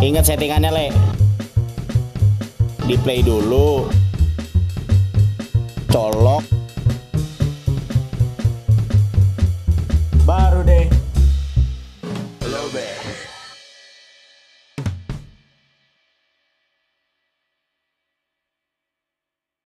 Ingat settingannya, Le. Di play dulu. Colok. Baru deh. hello Lobe.